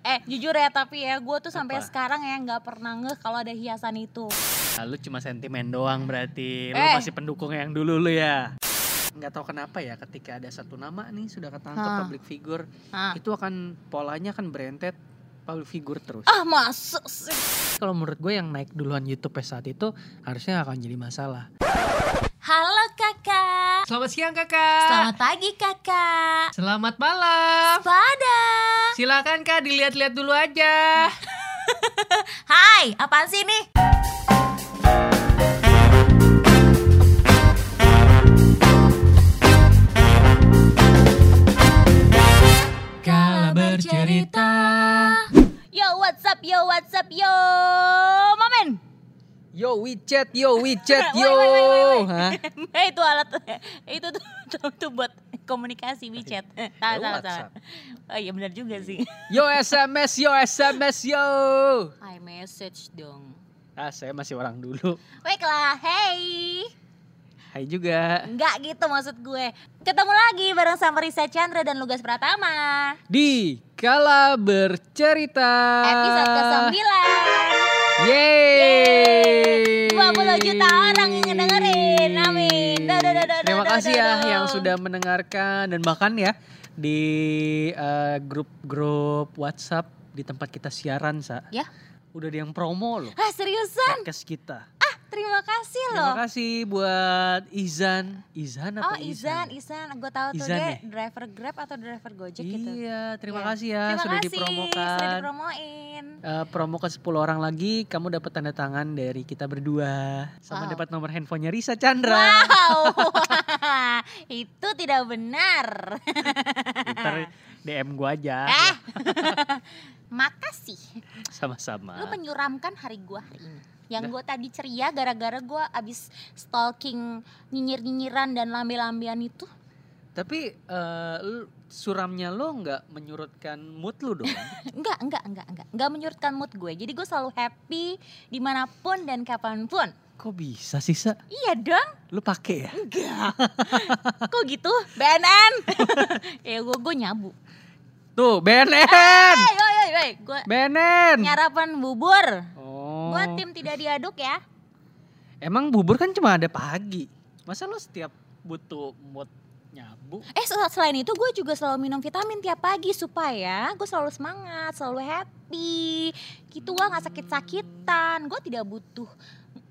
Eh jujur ya tapi ya gue tuh sampai sekarang ya nggak pernah ngeh kalau ada hiasan itu. Ah, lu cuma sentimen doang berarti. Lu Eh. masih pendukung yang dulu lu ya. Nggak tahu kenapa ya ketika ada satu nama nih sudah ketangkep Hah. public figure, Hah. itu akan polanya akan berentet public figure terus. Ah masuk sih. Kalau menurut gue yang naik duluan YouTube saat itu harusnya akan jadi masalah. Halo kakak. Selamat siang kakak. Selamat pagi kakak. Selamat malam. Pada. Silakan kak dilihat-lihat dulu aja. Hai, apaan sih nih? Kala bercerita. Yo, what's up? Yo, what's up? Yo, momen. Yo WeChat, yo WeChat, yo. Hah? Eh, itu alat itu tuh, tuh, tuh buat komunikasi WeChat. Salah, salah, salah. WhatsApp. Oh iya benar juga sih. Yo SMS, yo SMS, yo. Hi message dong. Ah, saya masih orang dulu. Baiklah, hey. Hai juga. Enggak gitu maksud gue. Ketemu lagi bareng sama Risa Chandra dan Lugas Pratama. Di Kala Bercerita. Episode ke-9. Yeay. 20 juta orang yang ngedengerin. Amin. Da, da, da, da, Terima kasih ya yang sudah mendengarkan dan bahkan ya di eh, grup-grup WhatsApp di tempat kita siaran, Sa. Ya. Udah ada yang promo loh. Ah seriusan? Podcast kita. Terima kasih Terima loh. kasih buat Izan. Izan Oh apa Izan, Izan, gue tahu tuh Izan dia ya? driver Grab atau driver Gojek gitu. Iya, terima Iya. kasih ya Terima sudah kasih, dipromokan. Sudah dipromoin. Eh, promo ke 10 orang lagi, kamu dapat tanda tangan dari kita berdua. Sama Wow. dapat nomor handphonenya Risa Chandra. Wow, itu tidak benar. Ntar DM gua aja. Ah, makasih. Sama-sama. Lu menyuramkan hari gua hari ini. Yang gue tadi ceria gara-gara gua abis stalking nyinyir-nyinyiran dan lambe-lambean itu. Tapi lu- suramnya lo nggak menyurutkan mood lu dong? Enggak, enggak, enggak, enggak. Enggak menyurutkan mood gue. Jadi gue selalu happy di mana pun dan kapan pun. Kok bisa sih, Sa? Iya dong. Lu pakai ya? Enggak. Kok gitu? BNN. ya gue gue nyabu. Tuh, BNN. Hey, woi, woi, woi. Gue BNN. nyarapan bubur. Gue tim tidak diaduk ya. Emang bubur kan cuma ada pagi. Masa lo setiap butuh mood nyabu? Eh sel- selain itu gue juga selalu minum vitamin tiap pagi supaya gue selalu semangat, selalu happy. Gitu gue nggak sakit-sakitan. Gue tidak butuh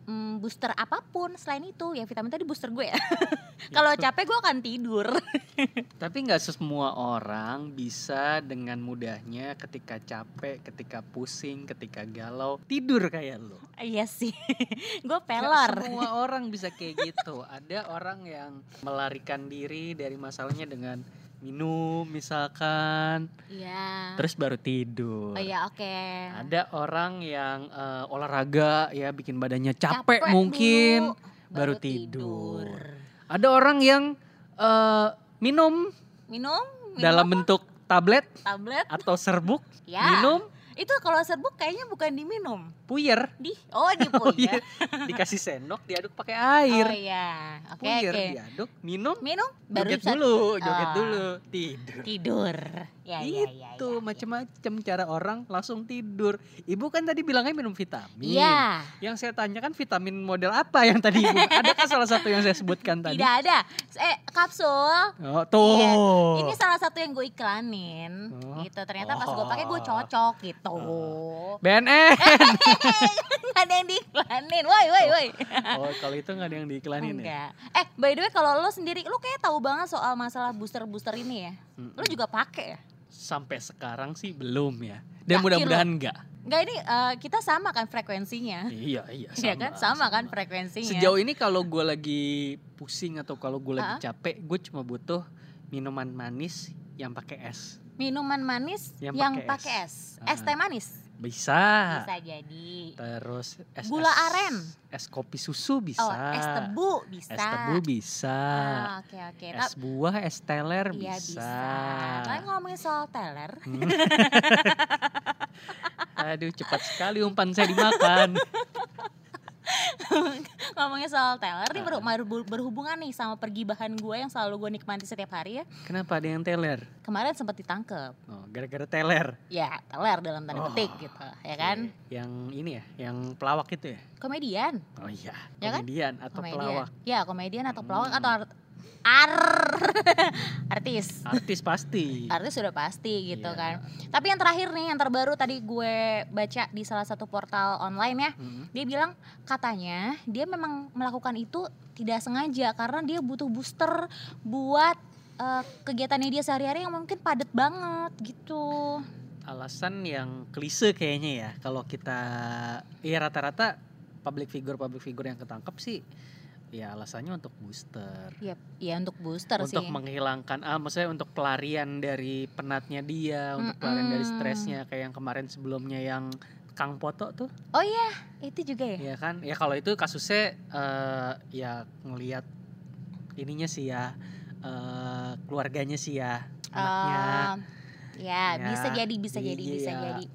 mm, booster apa pun selain itu. Ya vitamin tadi booster gue ya. Kalau capek gue akan tidur. Tapi nggak semua orang bisa dengan mudahnya ketika capek, ketika pusing, ketika galau tidur kayak lo. Iya sih. gue pelor. semua orang bisa kayak gitu. Ada orang yang melarikan diri dari masalahnya dengan minum misalkan, Iya. terus baru tidur. Oh iya oke. Ada orang yang eh, olahraga ya bikin badannya Capek capek, mungkin dulu, baru tidur. Ada orang yang eh, minum Minum? minum dalam apa? bentuk tablet tablet. atau serbuk, Ya. minum Itu kalau serbuk kayaknya bukan diminum. puyer, Di oh di Oh, puyer. iya. dikasih sendok diaduk pakai air. Oh iya. Oke puyer oke. diaduk, minum, Minum baru joget dulu, joget Ah. dulu, tidur. tidur. Ya ya ya. Itu ya, macam-macam cara orang langsung tidur. Ibu kan tadi bilangnya minum vitamin. Iya. Yang saya tanyakan vitamin model apa yang tadi Ibu? Adakah salah satu yang saya sebutkan tadi? Tidak ada. Eh kapsul. Oh, tuh. Iya. Ini salah satu yang gue iklanin. Oh. Gitu. Ternyata pas gue pakai gue Oh. cocok gitu. BNN. Nggak ada yang diiklanin. Woi woi woi. oh, kalau itu nggak ada yang diiklanin ya? Enggak. Eh, by the way kalau lo sendiri, lo kayak tahu banget soal masalah booster-booster ini ya. Mm-mm. Lo juga pakai ya? Sampai sekarang sih belum ya. Dan mudah-mudahan enggak. Enggak ini eh, kita sama kan frekuensinya. Iya, iya. Iya kan? Sama, kan frekuensinya. Sejauh ini kalau gue lagi pusing atau kalau gue lagi Ah. capek, gue cuma butuh minuman manis yang pakai es. Minuman manis Yang yang, pakai es. Es Ah. teh manis. Bisa. Bisa jadi. Terus es Gula es- aren. Es kopi susu bisa. Oh, es tebu bisa. Es tebu bisa. Ah, Oke oke. Es Tapi- buah, es teler Iya bisa. bisa. Ngomongin soal teler. Hmm. Aduh cepat sekali umpan saya dimakan. ngomongin soal teller nih baru, baru berhubungan nih sama pergibahan gue yang selalu gue nikmati setiap hari ya. Kenapa ada yang teler? Kemarin sempat ditangkep. Oh, gara-gara teler. Ya, teller dalam tanda Oh, petik gitu, ya kan? Yang ini ya, yang pelawak itu ya? Komedian. Oh iya, Ya kan? komedian atau komedian. pelawak. Ya, komedian atau pelawak Hmm. atau ar artis. Artis pasti. Artis sudah pasti gitu Iya. kan. Tapi yang terakhir nih, yang terbaru tadi gue baca di salah satu portal online ya. Mm. Dia bilang katanya dia memang melakukan itu tidak sengaja karena dia butuh booster buat eh, kegiatannya dia sehari-hari yang mungkin padat banget gitu. Alasan yang klise kayaknya ya, kalau kita ya rata-rata public figure public figure yang ketangkep sih ya alasannya untuk booster. Ya, ya untuk booster untuk sih. menghilangkan ah maksudnya untuk pelarian dari penatnya dia, untuk pelarian dari stresnya kayak yang kemarin sebelumnya yang Kang Poto tuh, Oh iya, itu juga ya. ya kan? Ya kalau itu kasusnya eh, ya ngelihat ininya sih ya eh, keluarganya sih ya anaknya. Um, ya, Ya, bisa jadi, bisa jadi, iya. bisa jadi.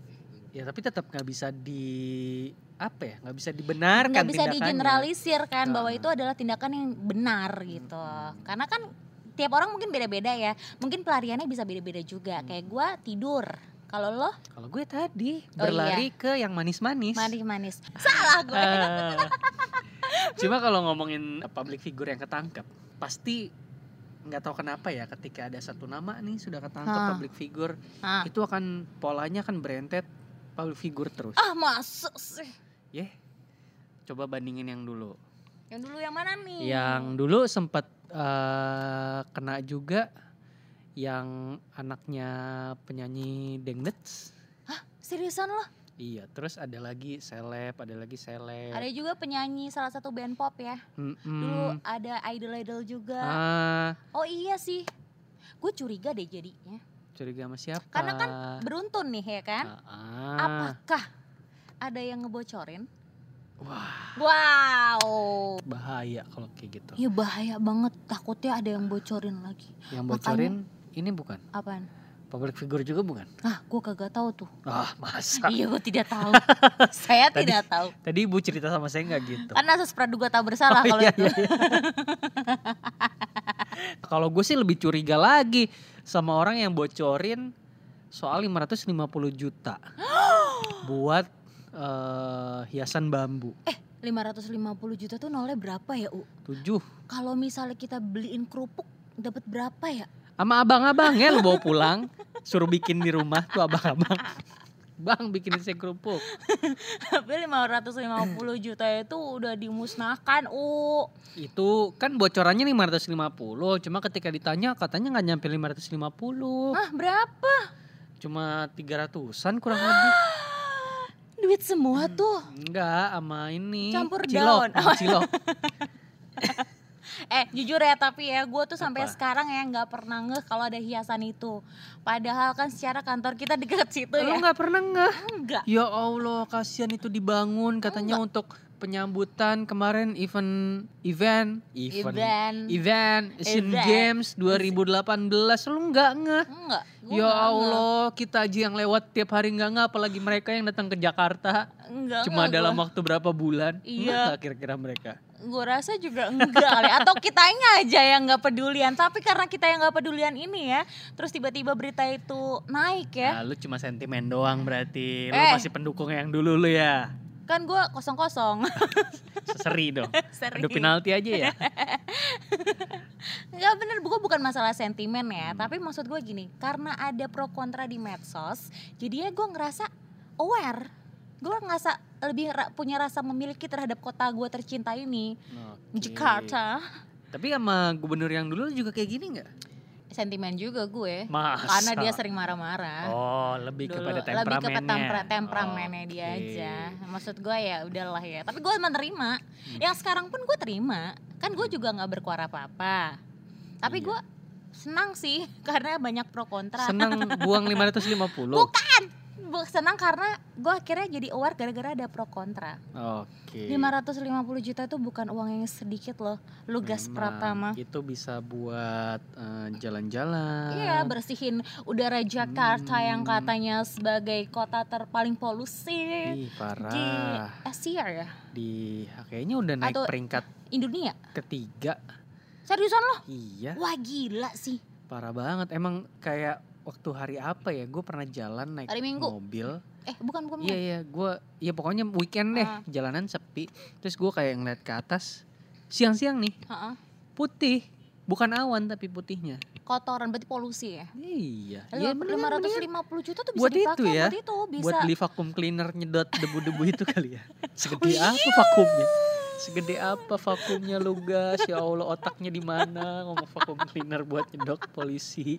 Ya tapi tetap nggak bisa di apa ya? nggak bisa dibenarkan Nggak bisa digeneralisir kan bahwa Ah. itu adalah tindakan yang benar gitu. Mm-mm. Karena kan tiap orang mungkin beda-beda ya. Mungkin pelariannya bisa beda-beda juga. Hmm. Kayak gua tidur. Kalau lo Kalau gue tadi Oh, berlari ke yang manis-manis. manis-manis. Salah gue. Ah. Cuma kalau ngomongin public figure yang ketangkep, pasti nggak tahu kenapa ya ketika ada satu nama nih sudah ketangkep Hah. public figure, Ah. itu akan polanya kan berentet public figure terus. Ah, masuk sih. Coba bandingin yang dulu. Yang dulu yang mana nih? Yang dulu sempat eh, kena juga yang anaknya penyanyi Dengdets. Seriusan lo? Iya, terus ada lagi seleb, ada lagi seleb. Ada juga penyanyi salah satu band pop ya. Mm-mm. Dulu ada idol-idol juga. Ah, Oh iya sih. Gue curiga deh jadinya. curiga sama siapa? Karena kan Beruntun nih ya kan? Ah, Apakah ada yang ngebocorin? Wah, Wow. bahaya kalau kayak gitu. Ya bahaya banget. Takutnya ada yang bocorin lagi. Yang Makanya- bocorin ini bukan Apaan? public figure juga bukan? Ah, gue kagak tahu tuh. Ah, masa? Iya, gue tidak tahu. Saya Tadi- tidak tahu. Tadi ibu cerita sama saya nggak gitu. Karena asas praduga tak bersalah Oh, kalau iya, itu. iya, iya. Kalau gue sih lebih curiga lagi sama orang yang bocorin soal 550 juta buat eh, hiasan bambu. 550 juta tuh nolnya berapa ya, U? Tujuh. Kalau misalnya kita beliin kerupuk dapat berapa ya? Sama abang-abangnya lu bawa pulang, suruh bikin di rumah tuh abang-abang. Bang bikinin saya kerupuk. Tapi 550 juta itu udah dimusnahkan, U. Itu kan bocorannya 550, cuma ketika ditanya katanya nggak nyampe 550. Ah, berapa? Cuma 300-an kurang lebih. Duit semua tuh. Enggak, sama ini Campur cilok, daun. sama cilok. Eh, jujur ya, tapi ya gue tuh sampai Apa? sekarang ya nggak pernah ngeh kalau ada hiasan itu. Padahal kan secara kantor kita deket situ Lu ya. nggak pernah nggak? Enggak. Ya Allah, kasihan itu dibangun katanya untuk penyambutan kemarin event event event Event. event Asian Event. Games 2018 lu nggak ngeh Enggak. Ya. Allah, kita aja yang lewat tiap hari nggak nggak, apalagi mereka yang datang ke Jakarta Enggak. cuma enggak dalam gua. waktu berapa bulan? Iya. Kira-kira mereka. Gue rasa juga enggak kali atau kitanya aja yang nggak pedulian tapi karena kita yang nggak pedulian ini ya terus tiba-tiba berita itu naik ya Nah, lu cuma sentimen doang berarti. Lu Eh. masih pendukung yang dulu lu ya. Kan gue kosong kosong Seri dong. seri Adu penalti aja ya. nggak bener gue bukan masalah sentimen ya Hmm. tapi maksud gue gini karena ada pro kontra di medsos jadinya gue ngerasa aware gue ngerasa lebih ra- punya rasa memiliki terhadap kota gue tercinta ini Oke. Jakarta Tapi sama gubernur yang dulu juga kayak gini nggak? Sentimen juga gue Masa? karena dia sering marah-marah Oh, lebih dulu kepada lebih ke temperamennya. tempera- temperamennya dia Oke. aja maksud gue ya udahlah ya tapi gue menerima Hmm. yang sekarang pun gue terima kan gue juga nggak berkuara apa apa tapi Iya. gue senang sih karena banyak pro kontra Senang buang 550. Bukan. Bu- senang karena gue akhirnya jadi aware gara-gara ada pro kontra. Oke. 550 juta itu bukan uang yang sedikit loh. Lu gas Pratama. Itu bisa buat eh, jalan-jalan. Iya bersihin udara Jakarta yang Hmm. katanya sebagai kota terpaling polusi Ih, di parah. Asia ya, Di kayaknya udah naik Atau- peringkat Indonesia. ketiga. Seriusan loh? Iya, Wah gila sih. parah banget. Emang kayak waktu hari apa ya? Gue pernah jalan naik Hari Minggu. mobil. Eh bukan bukan. Iya iya, gue ya pokoknya weekend deh, Ah. jalanan sepi. Terus gue kayak ngeliat ke atas, siang-siang nih, Heeh. putih, bukan awan tapi putihnya. Kotoran berarti polusi ya. Iya, Lalu iya mendingan- 550 juta tuh bisa Buat itu dipakai ya, buat itu bisa. buat beli vacuum cleaner nyedot debu-debu itu kali ya. Segede Oh, apa vakumnya? Segede apa vakumnya lu gas? Ya Allah otaknya di mana ngomong vacuum cleaner buat nyedot polisi.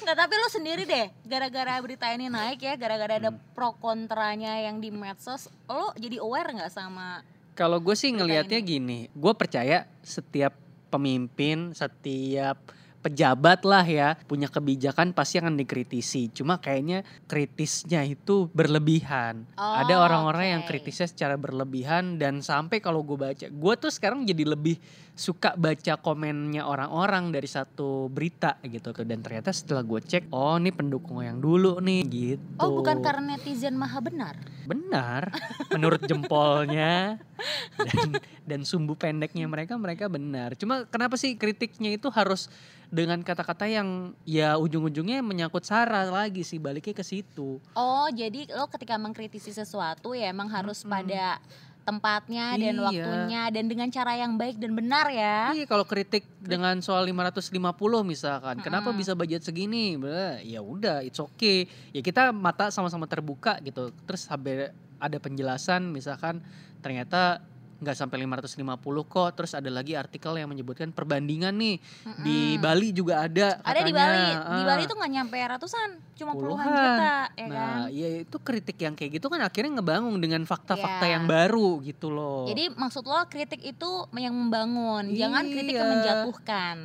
Nggak, tapi lo sendiri deh, gara-gara berita ini naik ya, gara-gara ada Hmm. pro kontranya yang di medsos, lo jadi aware nggak sama Kalau gue sih ngelihatnya gini, gue percaya setiap pemimpin, setiap pejabat lah ya punya kebijakan pasti akan dikritisi. Cuma kayaknya kritisnya itu berlebihan. Ada Oh, orang-orang yang oke. kritisnya secara berlebihan dan sampai kalau gue baca, gue tuh sekarang jadi lebih suka baca komennya orang-orang dari satu berita gitu. Dan ternyata setelah gue cek, oh ini pendukung yang dulu nih gitu. Oh bukan karena netizen maha benar. Benar, menurut jempolnya dan dan sumbu pendeknya mereka mereka benar. Cuma kenapa sih kritiknya itu harus dengan kata-kata yang ya ujung-ujungnya menyangkut sara lagi sih baliknya ke situ. Oh jadi lo ketika mengkritisi sesuatu ya emang harus Mm-mm. pada tempatnya dan Iya. waktunya dan dengan cara yang baik dan benar ya. Iya kalau kritik dengan soal 550 misalkan, kenapa Mm-mm. bisa budget segini? Ya udah, it's okay. Ya kita mata sama-sama terbuka gitu. Terus sampai ada penjelasan misalkan ternyata nggak sampai 550 kok. Terus ada lagi artikel yang menyebutkan perbandingan nih di Mm-mm. Bali juga ada. Ada di katanya. Bali, di Ah. Bali tuh nggak nyampe ratusan, cuma puluhan, Puluhan. juta, ya Nah, kan. ya itu kritik yang kayak gitu kan akhirnya ngebangun dengan fakta-fakta Iya. yang baru gitu loh. Jadi maksud lo kritik itu yang membangun, jangan kritik yang Iya. menjatuhkan.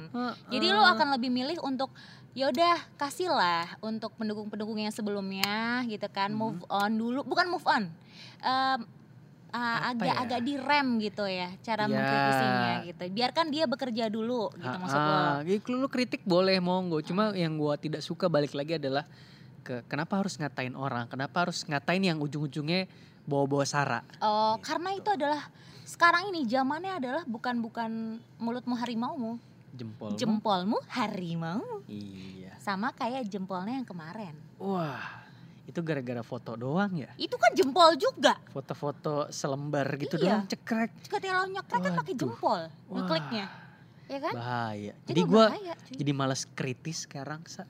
Jadi lo akan lebih milih untuk yaudah kasihlah untuk pendukung-pendukung yang sebelumnya gitu kan Mhm. move on dulu bukan move on Em, Apa agak ya? agak direm gitu ya cara Ya. mengkritisinya gitu biarkan dia bekerja dulu gitu maksud lo Ah, ah. Jadi lu kritik boleh monggo, cuma yang gua tidak suka balik lagi adalah ke kenapa harus ngatain orang, kenapa harus ngatain yang ujung-ujungnya bawa-bawa sara. oh karena itu adalah sekarang ini zamannya adalah bukan bukan mulutmu harimaumu Jempol. jempolmu harimau Iya. sama kayak jempolnya yang kemarin Wah, itu gara-gara foto doang ya? itu kan jempol juga Foto-foto selembar gitu Iya. doang cekrek. ketika nyekrek kan pakai jempol ngekliknya ya kan Bahaya. Jadi gua bahaya, cuy. jadi males kritis sekarang, Sa.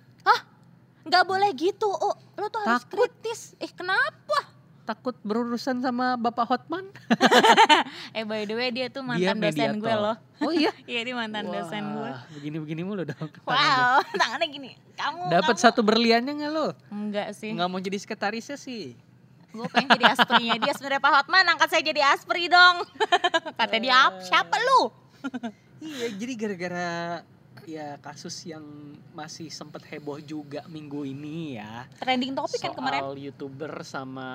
nggak boleh gitu oh lo tuh harus Takut. kritis eh kenapa Takut berurusan sama Bapak Hotman. eh by the way dia tuh Dia mantan dosen gue loh Oh iya. iya dia mantan dosen gue Wah, begini-begini mulu dong. wow tangannya gini kamu Dapat satu berliannya nggak lo? enggak sih Nggak mau jadi sekretarisnya sih. gue pengen jadi asprinya dia sebenarnya Pak Hotman angkat saya jadi aspri dong kata dia "Ap- siapa lu Iya, jadi gara-gara ya kasus yang masih sempat heboh juga minggu ini ya. trending topik kan soal kemarin youtuber sama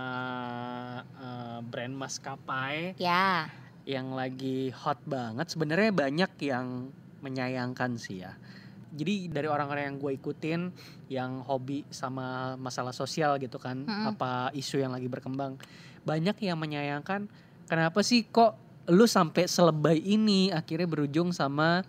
eh, brand maskapai ya yang lagi hot banget. Sebenarnya banyak yang menyayangkan sih ya. Jadi dari orang-orang yang gue ikutin yang hobi sama masalah sosial gitu kan, Mm-mm. apa isu yang lagi berkembang, banyak yang menyayangkan kenapa sih kok lu sampai selebay ini akhirnya berujung sama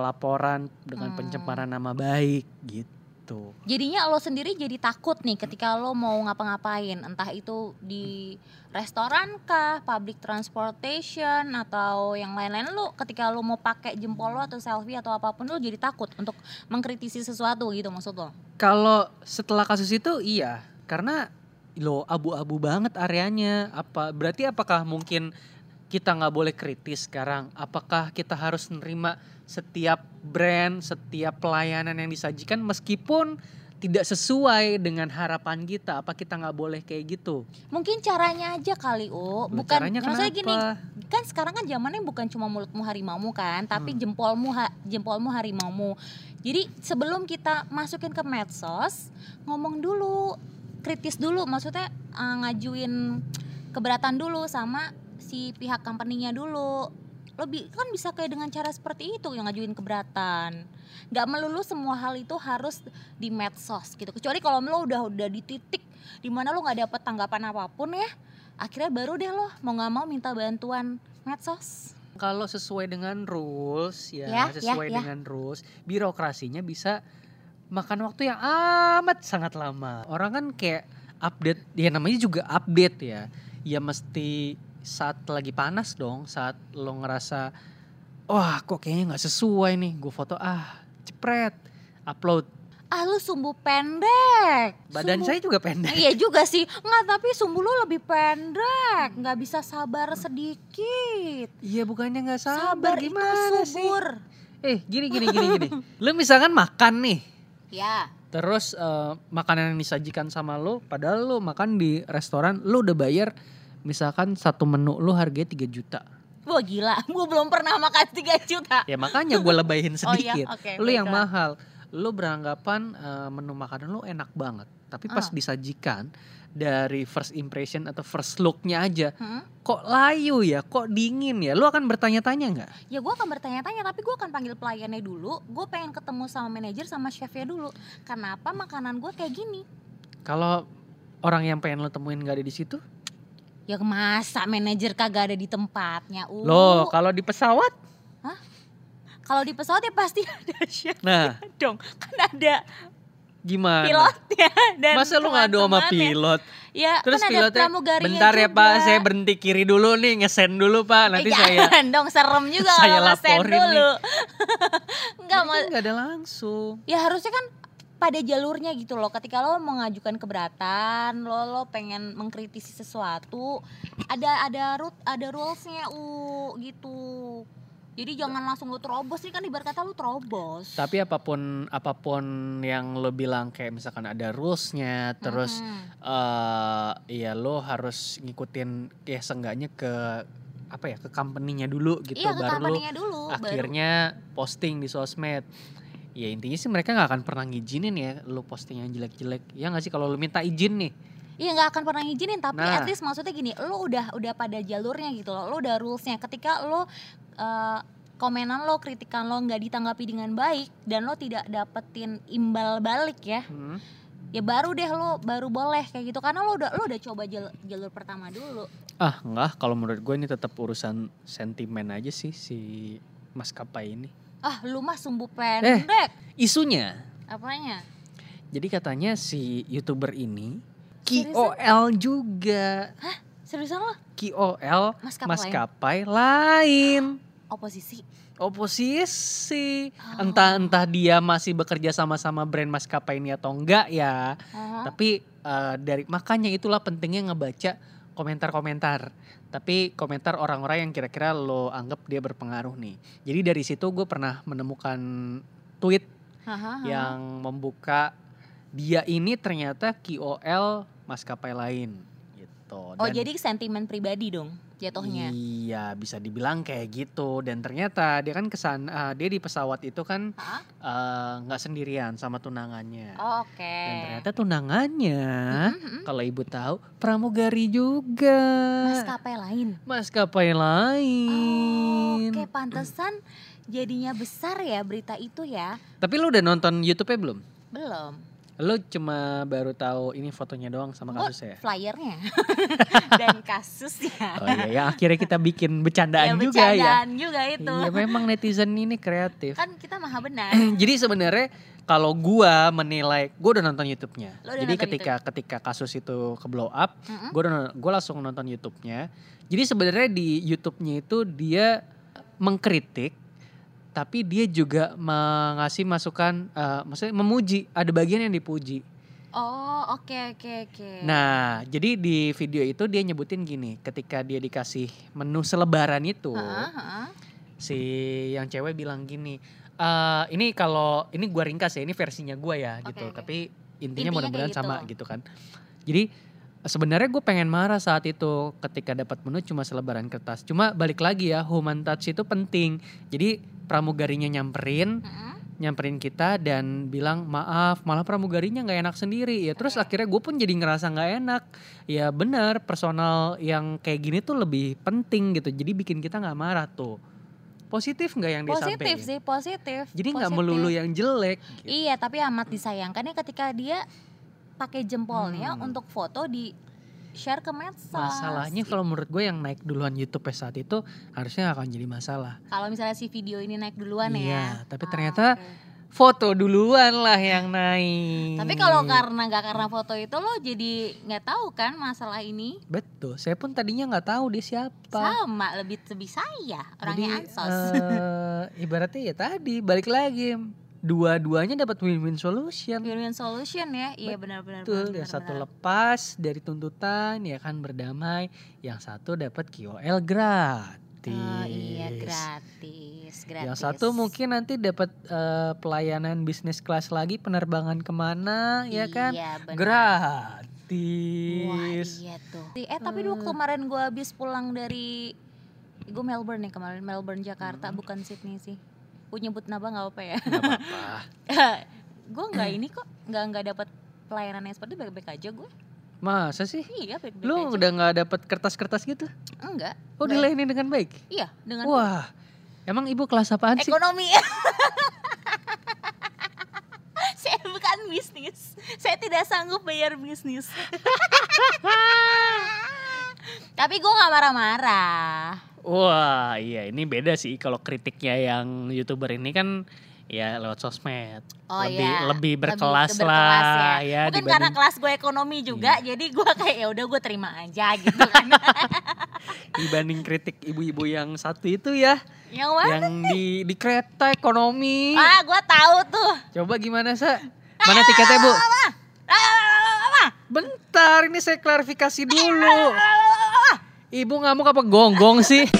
pelaporan dengan Hmm. pencemaran nama baik gitu. jadinya lo sendiri jadi takut nih ketika lo mau ngapa-ngapain entah itu di restoran kah, public transportation atau yang lain-lain lo ketika lo mau pakai jempol lo atau selfie atau apa pun lo jadi takut untuk mengkritisi sesuatu gitu maksud lo. Kalau setelah kasus itu iya, karena lo abu-abu banget areanya. Apa berarti apakah mungkin kita nggak boleh kritis sekarang? Apakah kita harus menerima setiap brand, setiap pelayanan yang disajikan meskipun tidak sesuai dengan harapan kita? Apa kita nggak boleh kayak gitu? Mungkin caranya aja kali, U. Bukan caranya maksudnya kenapa? gini, kan sekarang kan zamannya bukan cuma mulutmu harimaumu kan, tapi Hmm. jempolmu ha- jempolmu harimaumu. Jadi sebelum kita masukin ke medsos, ngomong dulu kritis dulu maksudnya eh, ngajuin keberatan dulu sama si pihak company-nya dulu lo bi- kan bisa kayak dengan cara seperti itu yang ngajuin keberatan nggak melulu semua hal itu harus di medsos gitu kecuali kalau lo udah udah di titik di mana lo nggak dapet tanggapan apa pun ya akhirnya baru deh lo mau nggak mau minta bantuan medsos Kalau sesuai dengan rules ya, Ya, sesuai ya, ya. dengan rules, birokrasinya bisa makan waktu yang amat sangat lama. Orang kan kayak update, ya namanya juga update ya. Ya mesti saat lagi panas dong, saat lo ngerasa wah kok kayaknya nggak sesuai nih, gue foto ah cepret, upload. ah lu sumbu pendek Badan Sumbu- saya juga pendek. Iya juga sih, nggak tapi sumbu lu lebih pendek, nggak bisa sabar sedikit. Iya bukannya nggak sabar, Sabar, gimana itu sih? subur. Eh gini gini gini gini. Lu misalkan makan nih, Ya, Terus eh, makanan yang disajikan sama lo, padahal lo makan di restoran, lo udah bayar misalkan satu menu lo harganya 3 juta. wah gila, gue belum pernah makan 3 juta. Ya makanya gue lebayin Oh iya, sedikit. oke, lo yang mahal. Lo beranggapan eh, menu makanan lo enak banget. Tapi pas Ah. disajikan dari first impression atau first looknya aja, Hmm? kok layu ya, kok dingin ya. Lo akan bertanya-tanya nggak? Ya gue akan bertanya-tanya, tapi gue akan panggil pelayannya dulu. Gue pengen ketemu sama manajer sama chefnya dulu. Kenapa makanan gue kayak gini? Kalau orang yang pengen lo temuin nggak ada di situ, Ya masa manajer kagak ada di tempatnya? Uh. lo kalau di pesawat, Kalau di pesawat ya pasti ada chef nah dong. Kan ada gimana? pilotnya dan Masa lu ngadu sama pilot? Ya, Terus kan ada pilotnya, pramugarinya bentar ya juga. pak, saya berhenti kiri dulu nih, ngesen dulu pak, nanti eh, saya dong serem juga saya kalau ngesen dulu. Enggak Jadi mau kan nggak ada langsung. ya harusnya kan pada jalurnya gitu loh. Ketika lo mengajukan keberatan, lo lo pengen mengkritisi sesuatu, ada ada root ada rulesnya u gitu. Jadi jangan langsung lo terobos nih kan ibarat kata lo terobos. Tapi apa pun apa pun yang lo bilang kayak misalkan ada rulesnya, terus Mhm. eh ya lo harus ngikutin ya seenggaknya ke apa ya ke company-nya dulu gitu, iya ke baru lo dulu. baru- akhirnya posting di sosmed. Ya intinya sih mereka nggak akan pernah ngizinin ya lo posting yang jelek-jelek. Ya nggak sih kalau lo minta izin nih. Iya nggak akan pernah ngizinin tapi Nah. at least maksudnya gini, lo udah udah pada jalurnya gitu loh, lo udah rulesnya. Ketika lo eh, komenan lo, kritikan lo nggak ditanggapi dengan baik dan lo tidak dapetin imbal balik ya, Hmm. ya baru deh lo baru boleh kayak gitu karena lo udah lo udah coba jalur, jalur pertama dulu. Ah enggak, kalau menurut gue ini tetap urusan sentimen aja sih si maskapai ini. Ah lu mah sumbu Eh. pendek. Isunya, Apanya? jadi katanya si youtuber ini Seriusan? KOL juga, Seriusan lo? KOL Maskapai maskapai lain, oposisi. oposisi. Oh. Entah entah dia masih bekerja sama-sama brand maskapai ini atau enggak ya. Oh. Tapi eh, dari makanya itulah pentingnya ngebaca komentar-komentar. Tapi komentar orang-orang yang kira-kira lo anggap dia berpengaruh nih. Jadi dari situ gue pernah menemukan tweet Hahaha. yang membuka dia ini ternyata KOL maskapai lain gitu. Oh jadi sentimen pribadi dong jatuhnya. Iya bisa dibilang kayak gitu dan ternyata dia kan kesan eh, dia di pesawat itu kan eh, nggak sendirian sama tunangannya. Oh, Oke. Dan ternyata tunangannya Mhm. kalau ibu tahu pramugari juga. Maskapai lain. Maskapai lain. Oke, pantesan jadinya besar ya berita itu ya. Tapi lu udah nonton YouTube-nya belum? Belum. Lu cuma baru tahu ini fotonya doang sama Oh, kasusnya. Flyernya dan kasusnya. Oh iya, yang akhirnya kita bikin bercandaan Ya, juga ya. bercandaan juga itu. Iya, memang netizen ini kreatif. Kan kita maha benar. Jadi sebenarnya kalau gua menilai, gua udah nonton YouTube-nya. Lo udah Jadi nonton ketika ketika kasus itu ke blow up, Mm-mm. gue gue langsung nonton YouTube-nya. Jadi sebenarnya di YouTube-nya itu dia mengkritik, tapi dia juga mengasih masukan, eh, maksudnya memuji. Ada bagian yang dipuji. Oh, oke oke oke. Nah, jadi di video itu dia nyebutin gini, ketika dia dikasih menu selebaran itu, Heeh, heeh. si yang cewek bilang gini, "Eh, ini kalau ini gua ringkas ya, ini versinya gua ya Oke, gitu. oke. Tapi intinya Intinya mudah-mudahan kayak sama gitu. gitu kan. Jadi sebenarnya gue pengen marah saat itu ketika dapat menu cuma selebaran kertas. Cuma balik lagi ya, human touch itu penting. Jadi pramugarinya nyamperin, Heeh. nyamperin kita dan bilang maaf malah pramugarinya nggak enak sendiri ya terus akhirnya gue pun jadi ngerasa nggak enak ya benar personal yang kayak gini tuh lebih penting gitu jadi bikin kita nggak marah tuh positif nggak yang positif disampaikan sih positif jadi nggak Positif. melulu yang jelek gitu. iya tapi amat disayangkannya ketika dia pakai jempolnya Hmm. untuk foto di share ke medsos. Masalahnya kalau menurut gue yang naik duluan YouTube saat itu harusnya nggak akan jadi masalah. Kalau misalnya si video ini naik duluan ya. Iya, tapi Ah, ternyata oke. foto duluan lah yang naik. Tapi kalau karena nggak karena foto itu lo jadi nggak tahu kan masalah ini? Betul saya pun tadinya nggak tahu dia siapa. Sama lebih lebih saya orangnya Jadi, ansos. eh, ibaratnya ya tadi balik lagi dua-duanya dapat win-win solution. win-win solution ya iya benar-benar Betul, benar, yang satu benar. lepas dari tuntutan ya kan berdamai, yang satu dapat KOL gratis. oh iya gratis gratis Yang satu mungkin nanti dapat eh, pelayanan bisnis kelas lagi penerbangan ke mana ya kan? iya, benar. Gratis. Wah iya tuh. Eh tapi dulu kemarin gue habis pulang dari gue Melbourne nih kemarin Melbourne Jakarta Hmm. bukan Sydney sih. Nyebut nama nggak apa ya. Nggak apa-apa. gue nggak ini kok nggak nggak dapat pelayanan yang seperti baik-baik aja gue. Masa sih? Iya baik-baik Lu aja. udah nggak dapat kertas-kertas gitu? Enggak. Oh Baik. dilayani dengan baik? Iya dengan Wah, emang ibu kelas apaan sih? ekonomi. Saya bukan bisnis. Saya tidak sanggup bayar bisnis. Tapi gue nggak marah-marah. Wah, iya ini beda sih kalau kritiknya yang youtuber ini kan ya lewat sosmed. Oh lebih iya. lebih Lebih berkelas berkelas lah ya, Mungkin karena dibanding kelas gue ekonomi juga, jadi gue kayak ya udah gue terima aja gitu kan. dibanding kritik ibu-ibu yang satu itu ya, yang mana? yang di di kereta ekonomi. Ah, gue tahu tuh. Coba gimana, Sa? Mana tiketnya, Bu? Ah, Bentar, ini saya klarifikasi dulu. Ibu ngamuk apa gonggong sih?